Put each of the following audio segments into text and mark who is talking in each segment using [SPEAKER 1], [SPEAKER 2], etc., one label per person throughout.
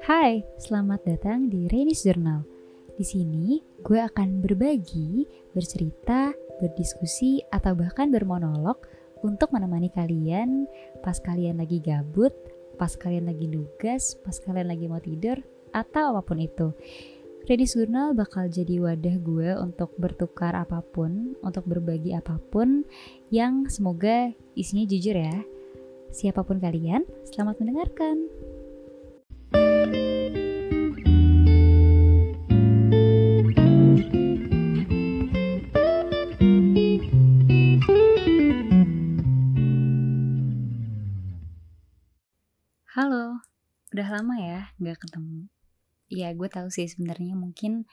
[SPEAKER 1] Hai, selamat datang di Rainis Journal. Di sini gue akan berbagi, bercerita, berdiskusi, atau bahkan bermonolog untuk menemani kalian pas kalian lagi gabut, pas kalian lagi nugas, pas kalian lagi mau tidur, atau apa pun itu. Rainis Journal bakal jadi wadah gue untuk bertukar apa pun, untuk berbagi apa pun yang semoga isinya jujur ya. Siapa pun kalian, selamat mendengarkan. Lama ya nggak ketemu. Ya gue tahu sih sebenarnya mungkin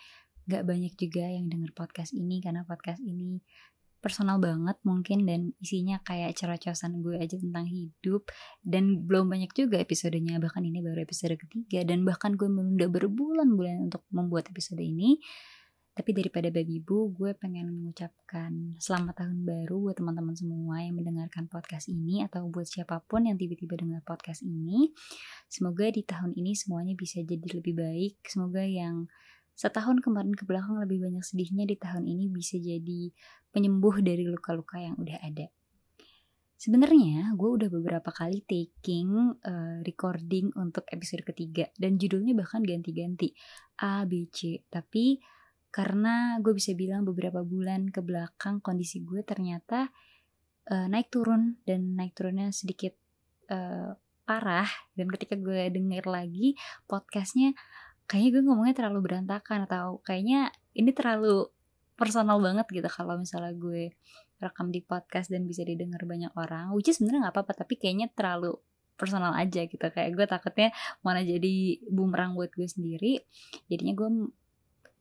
[SPEAKER 1] nggak banyak juga yang denger podcast ini karena podcast ini personal banget mungkin dan isinya kayak cerocosan gue aja tentang hidup dan belum banyak juga episodenya bahkan ini baru episode ketiga dan bahkan gue menunda berbulan-bulan untuk membuat episode ini tapi daripada babi ibu gue pengen mengucapkan selamat tahun baru buat teman-teman semua yang mendengarkan podcast ini atau buat siapa pun yang tiba-tiba dengar podcast ini semoga di tahun ini semuanya bisa jadi lebih baik semoga yang setahun kemarin ke belakang lebih banyak sedihnya di tahun ini bisa jadi penyembuh dari luka-luka yang udah ada. Sebenarnya gue udah beberapa kali taking uh, recording untuk episode ketiga dan judulnya bahkan ganti-ganti A, B, C. Tapi karena gue bisa bilang beberapa bulan ke belakang kondisi gue ternyata uh, naik turun dan naik turunnya sedikit uh, parah. Dan ketika gue denger lagi podcastnya kayaknya gue ngomongnya terlalu berantakan atau kayaknya ini terlalu personal banget gitu kalau misalnya gue rekam di podcast dan bisa didengar banyak orang which is sebenarnya nggak apa-apa tapi kayaknya terlalu personal aja gitu. Kayak gue takutnya mana jadi bumerang buat gue sendiri. Jadinya gue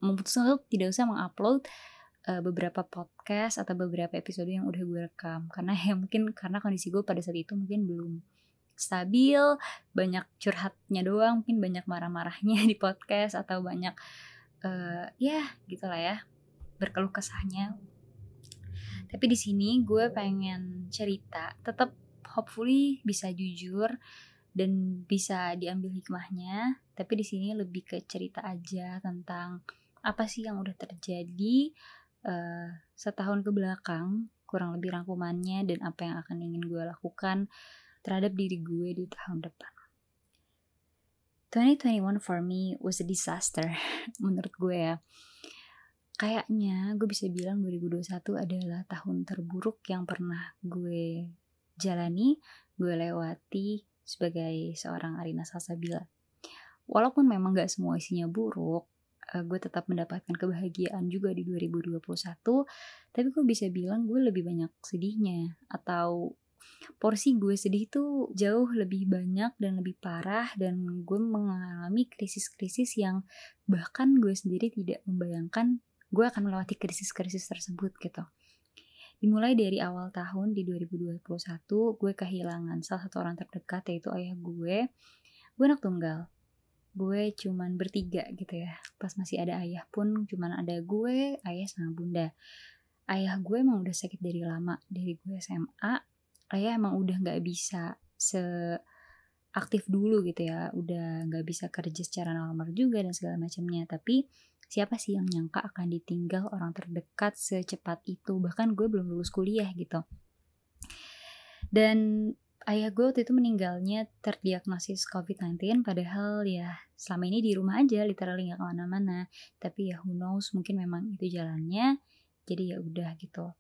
[SPEAKER 1] memutuskan untuk tidak usah mengupload uh, beberapa podcast atau beberapa episode yang udah gue rekam karena ya mungkin karena kondisi gue pada saat itu mungkin belum stabil, banyak curhatnya doang, mungkin banyak marah-marahnya di podcast atau banyak uh, ya gitulah ya berkeluh kesahnya. Tapi di sini gue pengen cerita, tetap hopefully bisa jujur dan bisa diambil hikmahnya. Tapi di sini lebih ke cerita aja tentang apa sih yang udah terjadi uh, setahun ke belakang, kurang lebih rangkumannya dan apa yang akan ingin gue lakukan terhadap diri gue di tahun depan. 2021 for me was a disaster menurut gue ya. Kayaknya gue bisa bilang 2021 adalah tahun terburuk yang pernah gue jalani, gue lewati sebagai seorang Arina Salsabila. Walaupun memang gak semua isinya buruk, eh, gue tetap mendapatkan kebahagiaan juga di 2021, tapi gue bisa bilang gue lebih banyak sedihnya atau porsi gue sedih tuh jauh lebih banyak dan lebih parah dan gue mengalami krisis-krisis yang bahkan gue sendiri tidak membayangkan gue akan melewati krisis-krisis tersebut gitu. Dimulai dari awal tahun di 2021, gue kehilangan salah satu orang terdekat yaitu ayah gue. Gue anak tunggal. Gue cuman bertiga gitu ya. Pas masih ada ayah pun cuman ada gue, ayah sama bunda. Ayah gue emang udah sakit dari lama, dari gue SMA ayah emang udah nggak bisa se aktif dulu gitu ya. Udah nggak bisa kerja secara normal juga dan segala macamnya. Tapi siapa sih yang nyangka akan ditinggal orang terdekat secepat itu? Bahkan gue belum lulus kuliah gitu. Dan ayah gue waktu itu meninggalnya terdiagnosis COVID-19 padahal ya selama ini di rumah aja literally nggak ke mana-mana tapi ya who knows mungkin memang itu jalannya jadi ya udah gitu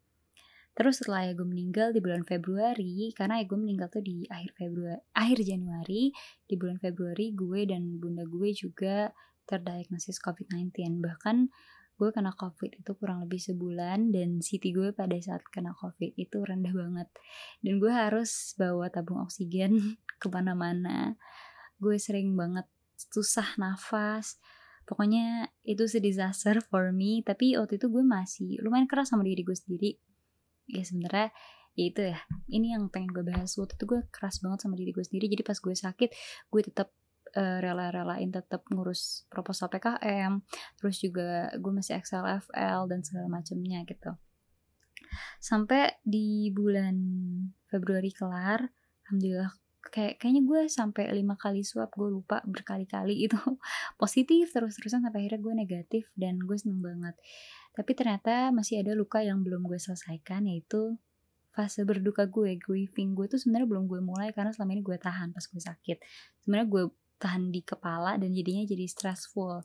[SPEAKER 1] Terus setelah ya gue meninggal di bulan Februari, karena ya gue meninggal tuh di akhir Februari, akhir Januari, di bulan Februari gue dan bunda gue juga terdiagnosis COVID-19. Bahkan gue kena COVID itu kurang lebih sebulan dan CT gue pada saat kena COVID itu rendah banget. Dan gue harus bawa tabung oksigen ke mana-mana. Gue sering banget susah nafas. Pokoknya itu disaster for me. Tapi waktu itu gue masih lumayan keras sama diri gue sendiri ya sebenarnya ya itu ya ini yang pengen gue bahas waktu itu gue keras banget sama diri gue sendiri jadi pas gue sakit gue tetap uh, rela-relain tetap ngurus proposal PKM terus juga gue masih XLFL dan segala macamnya gitu. Sampai di bulan Februari kelar alhamdulillah kayak kayaknya gue sampai lima kali swab gue lupa berkali-kali itu positif terus-terusan sampai akhirnya gue negatif dan gue seneng banget. Tapi ternyata masih ada luka yang belum gue selesaikan yaitu fase berduka gue grieving gue tuh sebenarnya belum gue mulai karena selama ini gue tahan pas gue sakit. Sebenarnya gue tahan di kepala dan jadinya jadi stressful.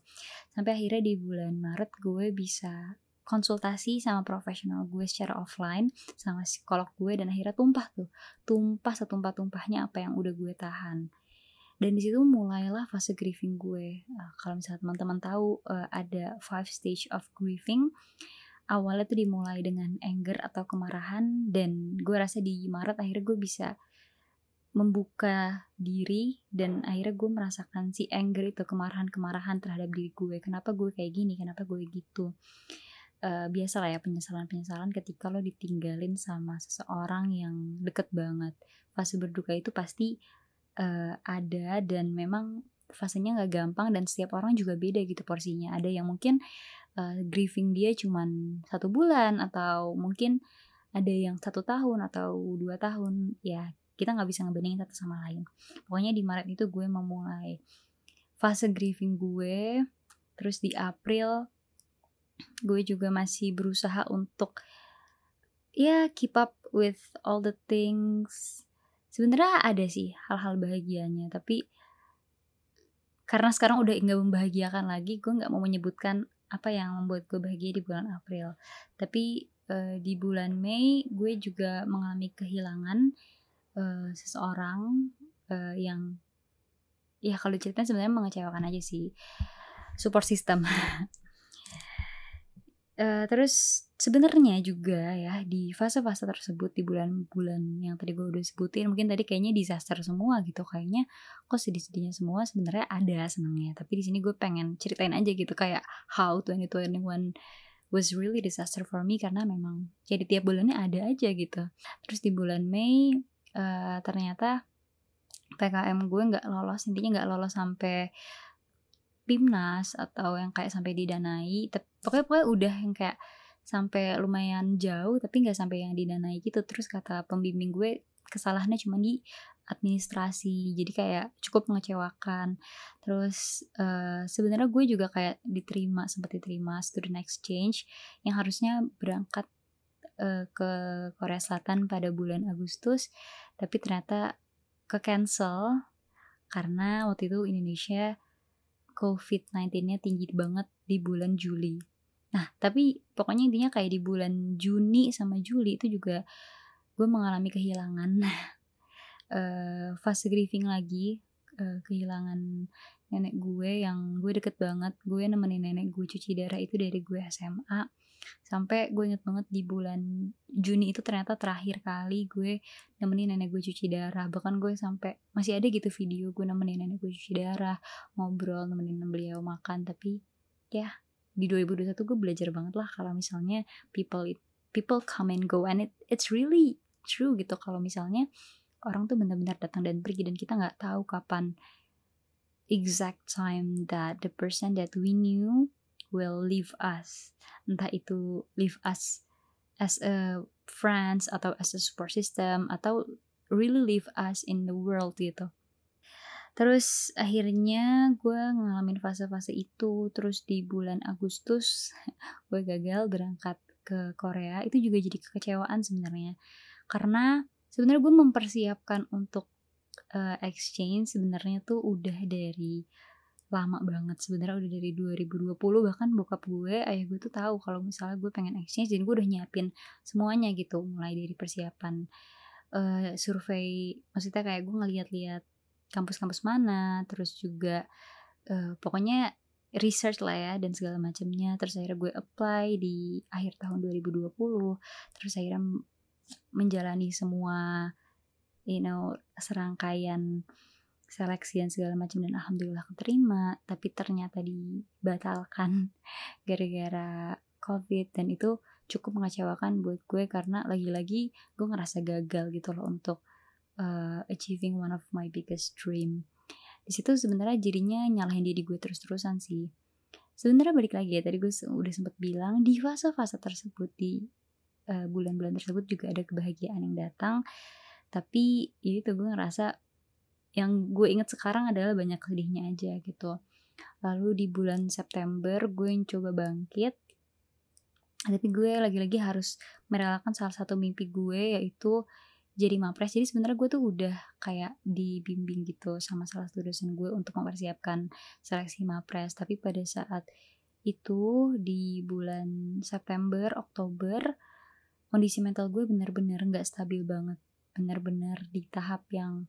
[SPEAKER 1] Sampai akhirnya di bulan Maret gue bisa konsultasi sama profesional gue secara offline sama psikolog gue dan akhirnya tumpah tuh. Tumpah setumpah-tumpahnya apa yang udah gue tahan. Dan di situ mulailah fase grieving gue. Uh, kalau misalnya teman-teman tahu uh, ada five stage of grieving. Awalnya tuh dimulai dengan anger atau kemarahan dan gue rasa di Maret akhirnya gue bisa membuka diri dan akhirnya gue merasakan si anger itu kemarahan-kemarahan terhadap diri gue. Kenapa gue kayak gini? Kenapa gue gitu? Uh, biasa lah ya penyesalan-penyesalan ketika lo ditinggalin sama seseorang yang deket banget. Fase berduka itu pasti uh, ada dan memang fasenya nggak gampang dan setiap orang juga beda gitu porsinya. Ada yang mungkin uh, grieving dia cuman satu bulan atau mungkin ada yang satu tahun atau dua tahun. Ya kita nggak bisa ngebandingin satu sama lain. Pokoknya di Maret itu gue memulai fase grieving gue terus di April gue juga masih berusaha untuk ya keep up with all the things. Sebenarnya ada sih hal-hal bahagianya tapi karena sekarang udah nggak membahagiakan lagi gue nggak mau menyebutkan apa yang membuat gue bahagia di bulan April. Tapi uh, di bulan Mei gue juga mengalami kehilangan uh, seseorang uh, yang ya kalau ceritain sebenarnya mengecewakan aja sih support system. Uh, terus sebenarnya juga ya di fase-fase tersebut di bulan-bulan yang tadi gue udah sebutin mungkin tadi kayaknya disaster semua gitu kayaknya kok sedih-sedihnya semua sebenarnya ada senangnya. Tapi di sini gue pengen ceritain aja gitu kayak how 2021 was really disaster for me karena memang jadi tiap bulannya ada aja gitu. Terus di bulan Mei uh, ternyata PKM gue nggak lolos intinya nggak lolos sampai PIMNAS atau yang kayak sampai didanai pokoknya pokoknya udah yang kayak sampai lumayan jauh tapi nggak sampai yang didanai gitu. Terus kata pembimbing gue kesalahannya cuma di administrasi jadi kayak cukup mengecewakan. Terus uh, sebenarnya gue juga kayak diterima seperti diterima student exchange yang harusnya berangkat uh, ke Korea Selatan pada bulan Agustus tapi ternyata ke cancel karena waktu itu Indonesia COVID-19-nya tinggi banget di bulan Juli. Nah, tapi pokoknya intinya kayak di bulan Juni sama Juli itu juga gue mengalami kehilangan uh, fase grieving lagi, uh, kehilangan nenek gue yang gue deket banget. Gue nemenin nenek gue cuci darah itu dari gue SMA sampai gue inget banget di bulan Juni itu ternyata terakhir kali gue nemenin nenek gue cuci darah. Bahkan gue sampai masih ada gitu video gue nemenin nenek gue cuci darah ngobrol nemenin beliau makan. Tapi ya di 2021 gue belajar banget lah kalau misalnya people it, people come and go and it it's really true gitu. Kalau misalnya orang tuh benar-benar datang dan pergi dan kita nggak tahu kapan exact time that the person that we knew will leave us. Entah itu leave us as a friends atau as a support system atau really leave us in the world gitu. Terus akhirnya gue ngalamin fase-fase itu terus di bulan Agustus gue gagal berangkat ke Korea. Itu juga jadi kekecewaan sebenarnya. Karena sebenarnya gue mempersiapkan untuk uh, exchange sebenarnya tuh udah dari lama banget sebenarnya udah dari 2020 bahkan bokap gue ayah gue tuh tahu kalau misalnya gue pengen exchange jadi gue udah nyiapin semuanya gitu mulai dari persiapan uh, survei maksudnya kayak gue ngeliat-liat kampus-kampus mana terus juga uh, pokoknya research lah ya dan segala macamnya terus akhirnya gue apply di akhir tahun 2020 terus akhirnya menjalani semua you know serangkaian seleksi dan segala macam dan alhamdulillah keterima. Tapi ternyata dibatalkan gara-gara covid dan itu cukup mengecewakan buat gue karena lagi-lagi gue ngerasa gagal gitu loh untuk uh, achieving one of my biggest dream. Di situ sebenarnya jadinya nyalahin diri gue terus-terusan sih. Sebenarnya balik lagi ya tadi gue udah sempet bilang di fase-fase tersebut di uh, bulan-bulan tersebut juga ada kebahagiaan yang datang tapi itu gue ngerasa yang gue inget sekarang adalah banyak sedihnya aja gitu. Lalu di bulan September gue yang coba bangkit tapi gue lagi-lagi harus merelakan salah satu mimpi gue yaitu jadi mapres. Jadi sebenarnya gue tuh udah kayak dibimbing gitu sama salah satu dosen gue untuk mempersiapkan seleksi mapres. Tapi pada saat itu di bulan September Oktober kondisi mental gue bener-bener nggak stabil banget bener-bener di tahap yang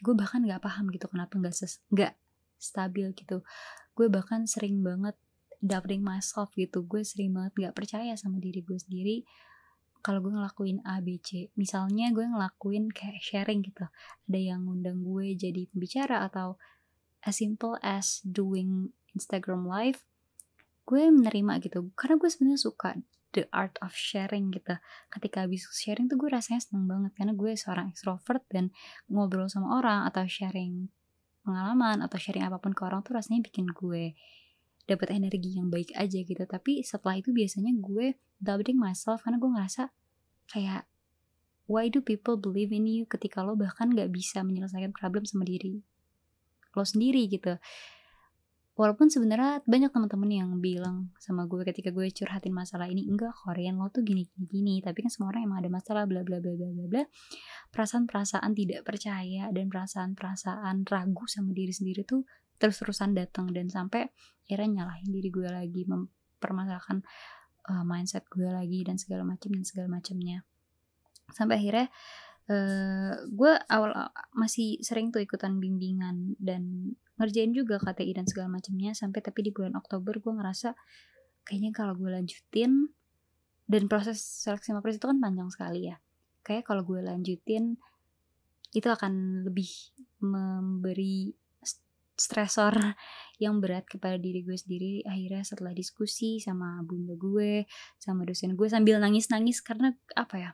[SPEAKER 1] gue bahkan nggak paham gitu kenapa nggak nggak stabil gitu. Gue bahkan sering banget doubting myself gitu. Gue sering banget gak percaya sama diri gue sendiri kalau gue ngelakuin A, B, C. Misalnya gue ngelakuin kayak sharing gitu. Ada yang ngundang gue jadi pembicara atau as simple as doing Instagram live gue menerima gitu. Karena gue sebenarnya suka the art of sharing gitu. Ketika habis sharing tuh gue rasanya seneng banget karena gue seorang extrovert dan ngobrol sama orang atau sharing pengalaman atau sharing apa pun ke orang tuh rasanya bikin gue dapat energi yang baik aja gitu. Tapi setelah itu biasanya gue doubting myself karena gue ngerasa kayak why do people believe in you ketika lo bahkan gak bisa menyelesaikan problem sama diri lo sendiri gitu walaupun sebenarnya banyak teman-teman yang bilang sama gue ketika gue curhatin masalah ini enggak Korean lo tuh gini gini gini tapi kan semua orang emang ada masalah bla bla bla bla bla bla. Perasaan-perasaan tidak percaya dan perasaan-perasaan ragu sama diri sendiri tuh terus-terusan datang dan sampai akhirnya nyalahin diri gue lagi mempermasalahkan uh, mindset gue lagi dan segala macam dan segala macamnya sampai akhirnya uh, gue awal masih sering tuh ikutan bimbingan dan ngerjain juga KTI dan segala macamnya sampai tapi di bulan Oktober gue ngerasa kayaknya kalau gue lanjutin dan proses seleksi mapres itu kan panjang sekali ya. Kayak kalau gue lanjutin itu akan lebih memberi stresor yang berat kepada diri gue sendiri. Akhirnya setelah diskusi sama bunda gue sama dosen gue sambil nangis-nangis karena apa ya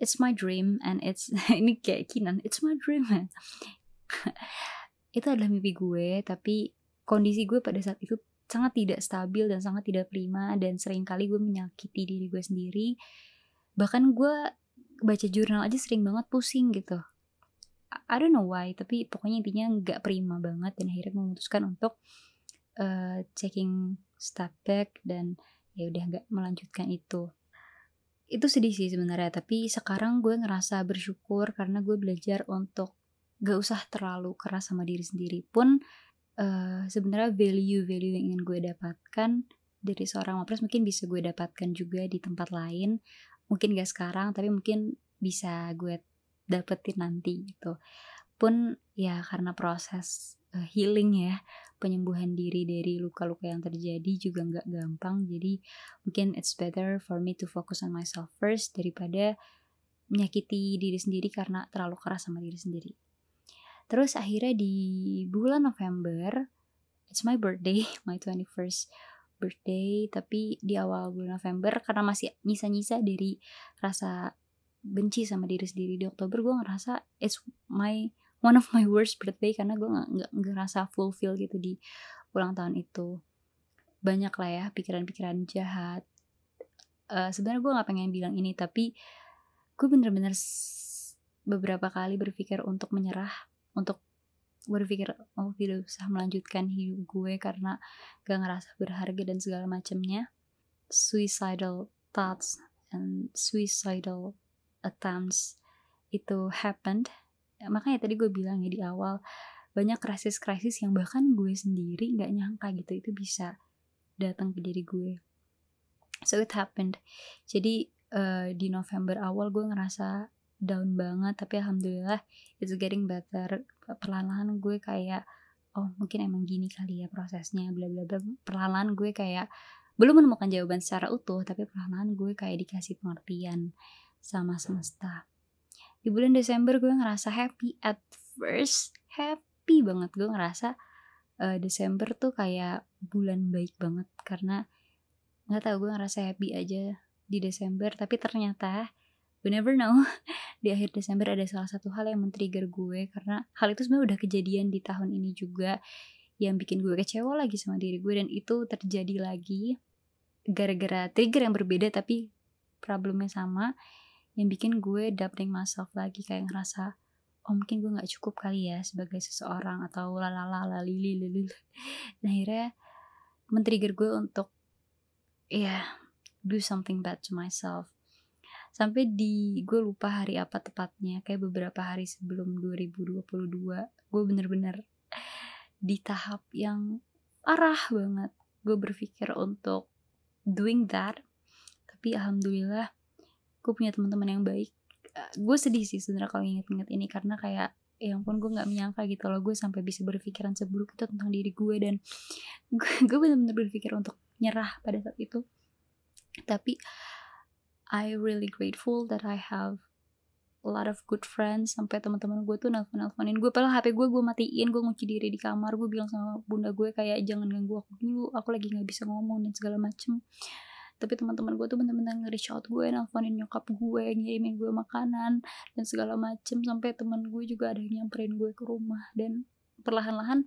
[SPEAKER 1] it's my dream and it's ini kayak kinan it's my dream itu adalah mimpi gue tapi kondisi gue pada saat itu sangat tidak stabil dan sangat tidak prima dan sering kali gue menyakiti diri gue sendiri. Bahkan gue baca jurnal aja sering banget pusing gitu. I don't know why tapi pokoknya intinya nggak prima banget dan akhirnya memutuskan untuk uh, checking step back dan ya udah nggak melanjutkan itu. Itu sedih sih sebenarnya tapi sekarang gue ngerasa bersyukur karena gue belajar untuk gak usah terlalu keras sama diri sendiri pun uh, sebenarnya value value yang ingin gue dapatkan dari seorang wapres mungkin bisa gue dapatkan juga di tempat lain. Mungkin gak sekarang tapi mungkin bisa gue dapetin nanti gitu. Pun ya karena proses uh, healing ya penyembuhan diri dari luka-luka yang terjadi juga nggak gampang. Jadi mungkin it's better for me to focus on myself first daripada menyakiti diri sendiri karena terlalu keras sama diri sendiri terus akhirnya di bulan November it's my birthday my 21st birthday tapi di awal bulan November karena masih nyisa-nyisa dari rasa benci sama diri sendiri di Oktober gue ngerasa it's my one of my worst birthday karena gue nggak nggak ngerasa fulfill gitu di ulang tahun itu. Banyak lah ya pikiran-pikiran jahat. Uh, sebenarnya gue nggak pengen bilang ini tapi gue bener-bener beberapa kali berpikir untuk menyerah untuk berpikir oh tidak usah melanjutkan hidup gue karena gak ngerasa berharga dan segala macamnya. Suicidal thoughts and suicidal attempts itu happened. Makanya tadi gue bilang ya di awal banyak krisis-krisis yang bahkan gue sendiri nggak nyangka gitu itu bisa datang ke diri gue. So it happened. Jadi uh, di November awal gue ngerasa down banget tapi alhamdulillah it's getting better. Perlahan-lahan gue kayak oh mungkin emang gini kali ya prosesnya bla bla bla. Perlahan-lahan gue kayak belum menemukan jawaban secara utuh tapi perlahan-lahan gue kayak dikasih pengertian sama semesta. Di bulan Desember gue ngerasa happy. At first, happy banget. Gue ngerasa uh, Desember tuh kayak bulan baik banget karena nggak tahu gue ngerasa happy aja di Desember. Tapi ternyata we never know. Di akhir Desember ada salah satu hal yang men-trigger gue karena hal itu sebenarnya udah kejadian di tahun ini juga yang bikin gue kecewa lagi sama diri gue dan itu terjadi lagi gara-gara trigger yang berbeda tapi problemnya sama yang bikin gue doubting myself lagi kayak ngerasa oh mungkin gue nggak cukup kali ya sebagai seseorang atau lalala lili lili. Nah akhirnya men-trigger gue untuk ya yeah, do something bad to myself sampai di gue lupa hari apa tepatnya kayak beberapa hari sebelum 2022 gue bener-bener di tahap yang parah banget. Gue berpikir untuk doing that tapi alhamdulillah gue punya teman-teman yang baik. Uh, gue sedih sih sebenarnya kalau inget-inget ini karena kayak ya ampun gue nggak menyangka gitu loh gue sampai bisa berpikiran seburuk itu tentang diri gue dan gue, benar-benar berpikir untuk nyerah pada saat itu. Tapi I really grateful that I have a lot of good friends sampai teman-teman gue tuh nelfon nelfonin gue. Padahal HP gue gue matiin gue ngunci diri di kamar gue bilang sama bunda gue kayak jangan ganggu aku dulu aku lagi nggak bisa ngomong dan segala macem. Tapi teman-teman gue tuh bener-bener nge-reach gue nelfonin nyokap gue ngirimin gue makanan dan segala macem. Sampai teman gue juga ada yang nyamperin gue ke rumah. Dan perlahan-lahan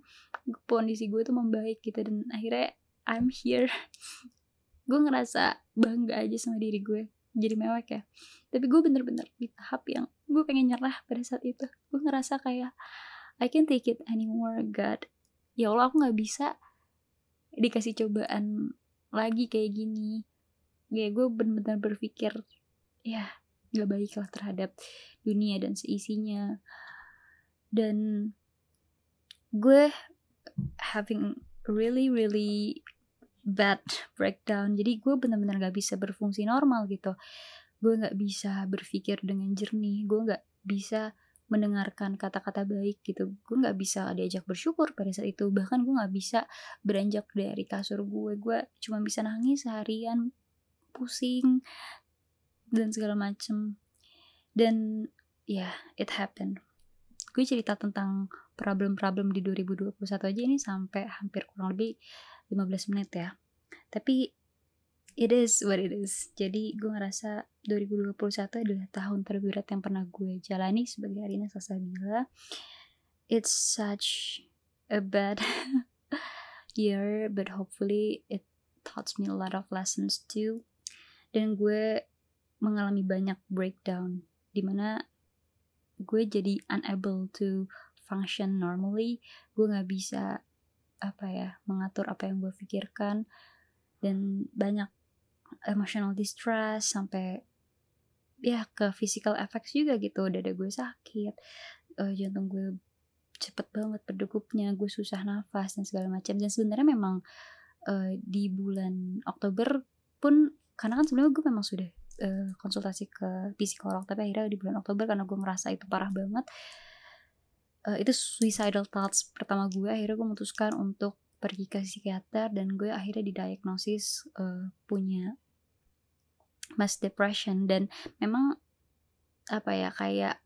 [SPEAKER 1] kondisi gue tuh membaik gitu dan akhirnya I'm here. Gue ngerasa bangga aja sama diri gue jadi mewek ya. Tapi gue bener-bener di tahap yang gue pengen nyerah pada saat itu. Gue ngerasa kayak I can't take it anymore God. Ya Allah aku nggak bisa dikasih cobaan lagi kayak gini. Ya gue bener-bener berpikir ya gak baik lah terhadap dunia dan seisinya. Dan gue having really really bad breakdown. Jadi gue bener-bener gak bisa berfungsi normal gitu. Gue gak bisa berpikir dengan jernih. Gue gak bisa mendengarkan kata-kata baik gitu. Gue gak bisa diajak bersyukur pada saat itu. Bahkan gue gak bisa beranjak dari kasur gue. Gue cuma bisa nangis seharian pusing dan segala macem. Dan ya yeah, it happened. Gue cerita tentang problem-problem di 2021 aja ini sampai hampir kurang lebih 15 menit ya. Tapi it is what it is. Jadi gue ngerasa 2021 adalah tahun terberat yang pernah gue jalani sebagai Arina Salsabila it's such a bad year but hopefully it taught me a lot of lessons too. Dan gue mengalami banyak breakdown di mana gue jadi unable to function normally. Gue nggak bisa apa ya mengatur apa yang gue pikirkan dan banyak emotional distress sampai ya ke physical effects juga gitu. Dada gue sakit uh, jantung gue cepet banget berdegupnya gue susah nafas dan segala macam. Dan sebenarnya memang uh, di bulan Oktober pun karena kan sebenarnya gue memang sudah uh, konsultasi ke psikolog tapi akhirnya di bulan Oktober karena gue ngerasa itu parah banget uh, itu suicidal thoughts pertama gue akhirnya gue memutuskan untuk pergi ke psikiater dan gue akhirnya didiagnosis uh, punya mass depression. Dan memang apa ya kayak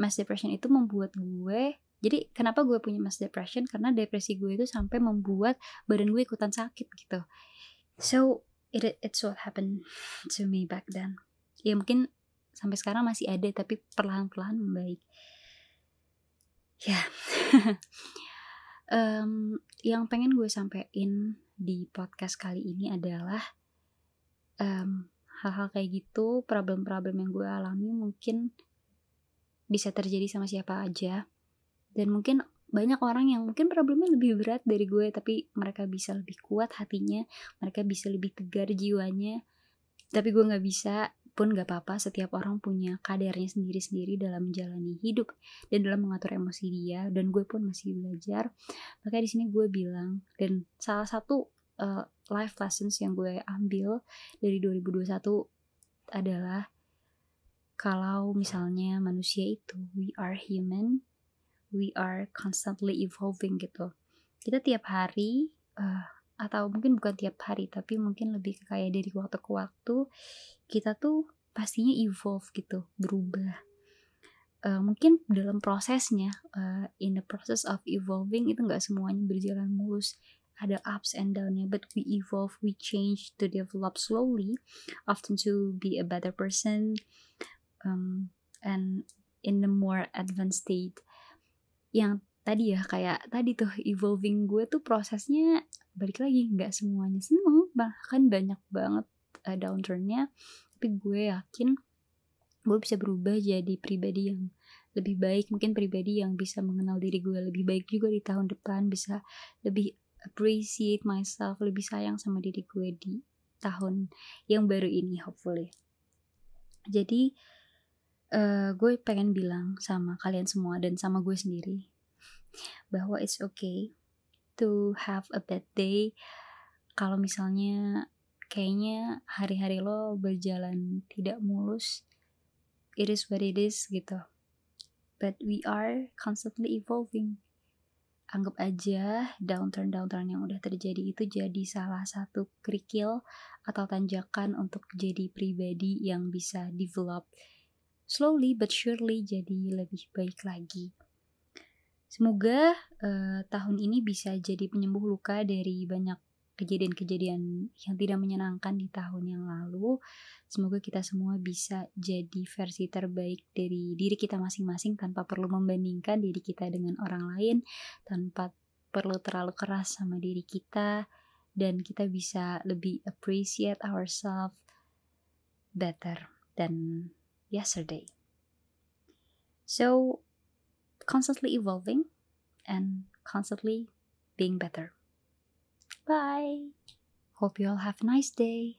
[SPEAKER 1] mass depression itu membuat gue jadi kenapa gue punya mass depression? Karena depresi gue itu sampai membuat badan gue ikutan sakit gitu. So it it's what happened to me back then. Ya mungkin sampai sekarang masih ada tapi perlahan-perlahan membaik ya. Um, yang pengen gue sampein di podcast kali ini adalah um, hal-hal kayak gitu problem-problem yang gue alami mungkin bisa terjadi sama siapa aja. Dan mungkin banyak orang yang mungkin problemnya lebih berat dari gue tapi mereka bisa lebih kuat hatinya mereka bisa lebih tegar jiwanya. Tapi gue nggak bisa pun gak apa-apa setiap orang punya kadarnya sendiri-sendiri dalam menjalani hidup dan dalam mengatur emosi dia dan gue pun masih belajar. Makanya di sini gue bilang dan salah satu uh, life lessons yang gue ambil dari 2021 adalah kalau misalnya manusia itu we are human we are constantly evolving gitu. Kita tiap hari uh, atau mungkin bukan tiap hari tapi mungkin lebih kayak dari waktu ke waktu kita tuh pastinya evolve gitu berubah. Uh, mungkin dalam prosesnya uh, in the process of evolving itu nggak semuanya berjalan mulus. Ada ups and downnya but we evolve we change to develop slowly often to be a better person um, and in the more advanced state. Yang tadi ya kayak tadi tuh evolving gue tuh prosesnya balik lagi nggak semuanya seneng bahkan banyak banget uh, downturnnya. Tapi gue yakin gue bisa berubah jadi pribadi yang lebih baik mungkin pribadi yang bisa mengenal diri gue lebih baik juga di tahun depan bisa lebih appreciate myself lebih sayang sama diri gue di tahun yang baru ini hopefully. Jadi uh, gue pengen bilang sama kalian semua dan sama gue sendiri bahwa it's okay to have a bad day kalau misalnya kayaknya hari-hari lo berjalan tidak mulus it is what it is gitu but we are constantly evolving. Anggap aja downturn-downturn yang udah terjadi itu jadi salah satu kerikil atau tanjakan untuk jadi pribadi yang bisa develop slowly but surely jadi lebih baik lagi. Semoga uh, tahun ini bisa jadi penyembuh luka dari banyak kejadian-kejadian yang tidak menyenangkan di tahun yang lalu. Semoga kita semua bisa jadi versi terbaik dari diri kita masing-masing tanpa perlu membandingkan diri kita dengan orang lain, tanpa perlu terlalu keras sama diri kita, dan kita bisa lebih appreciate ourselves better than yesterday. So, constantly evolving and constantly being better. Bye. Hope you all have a nice day.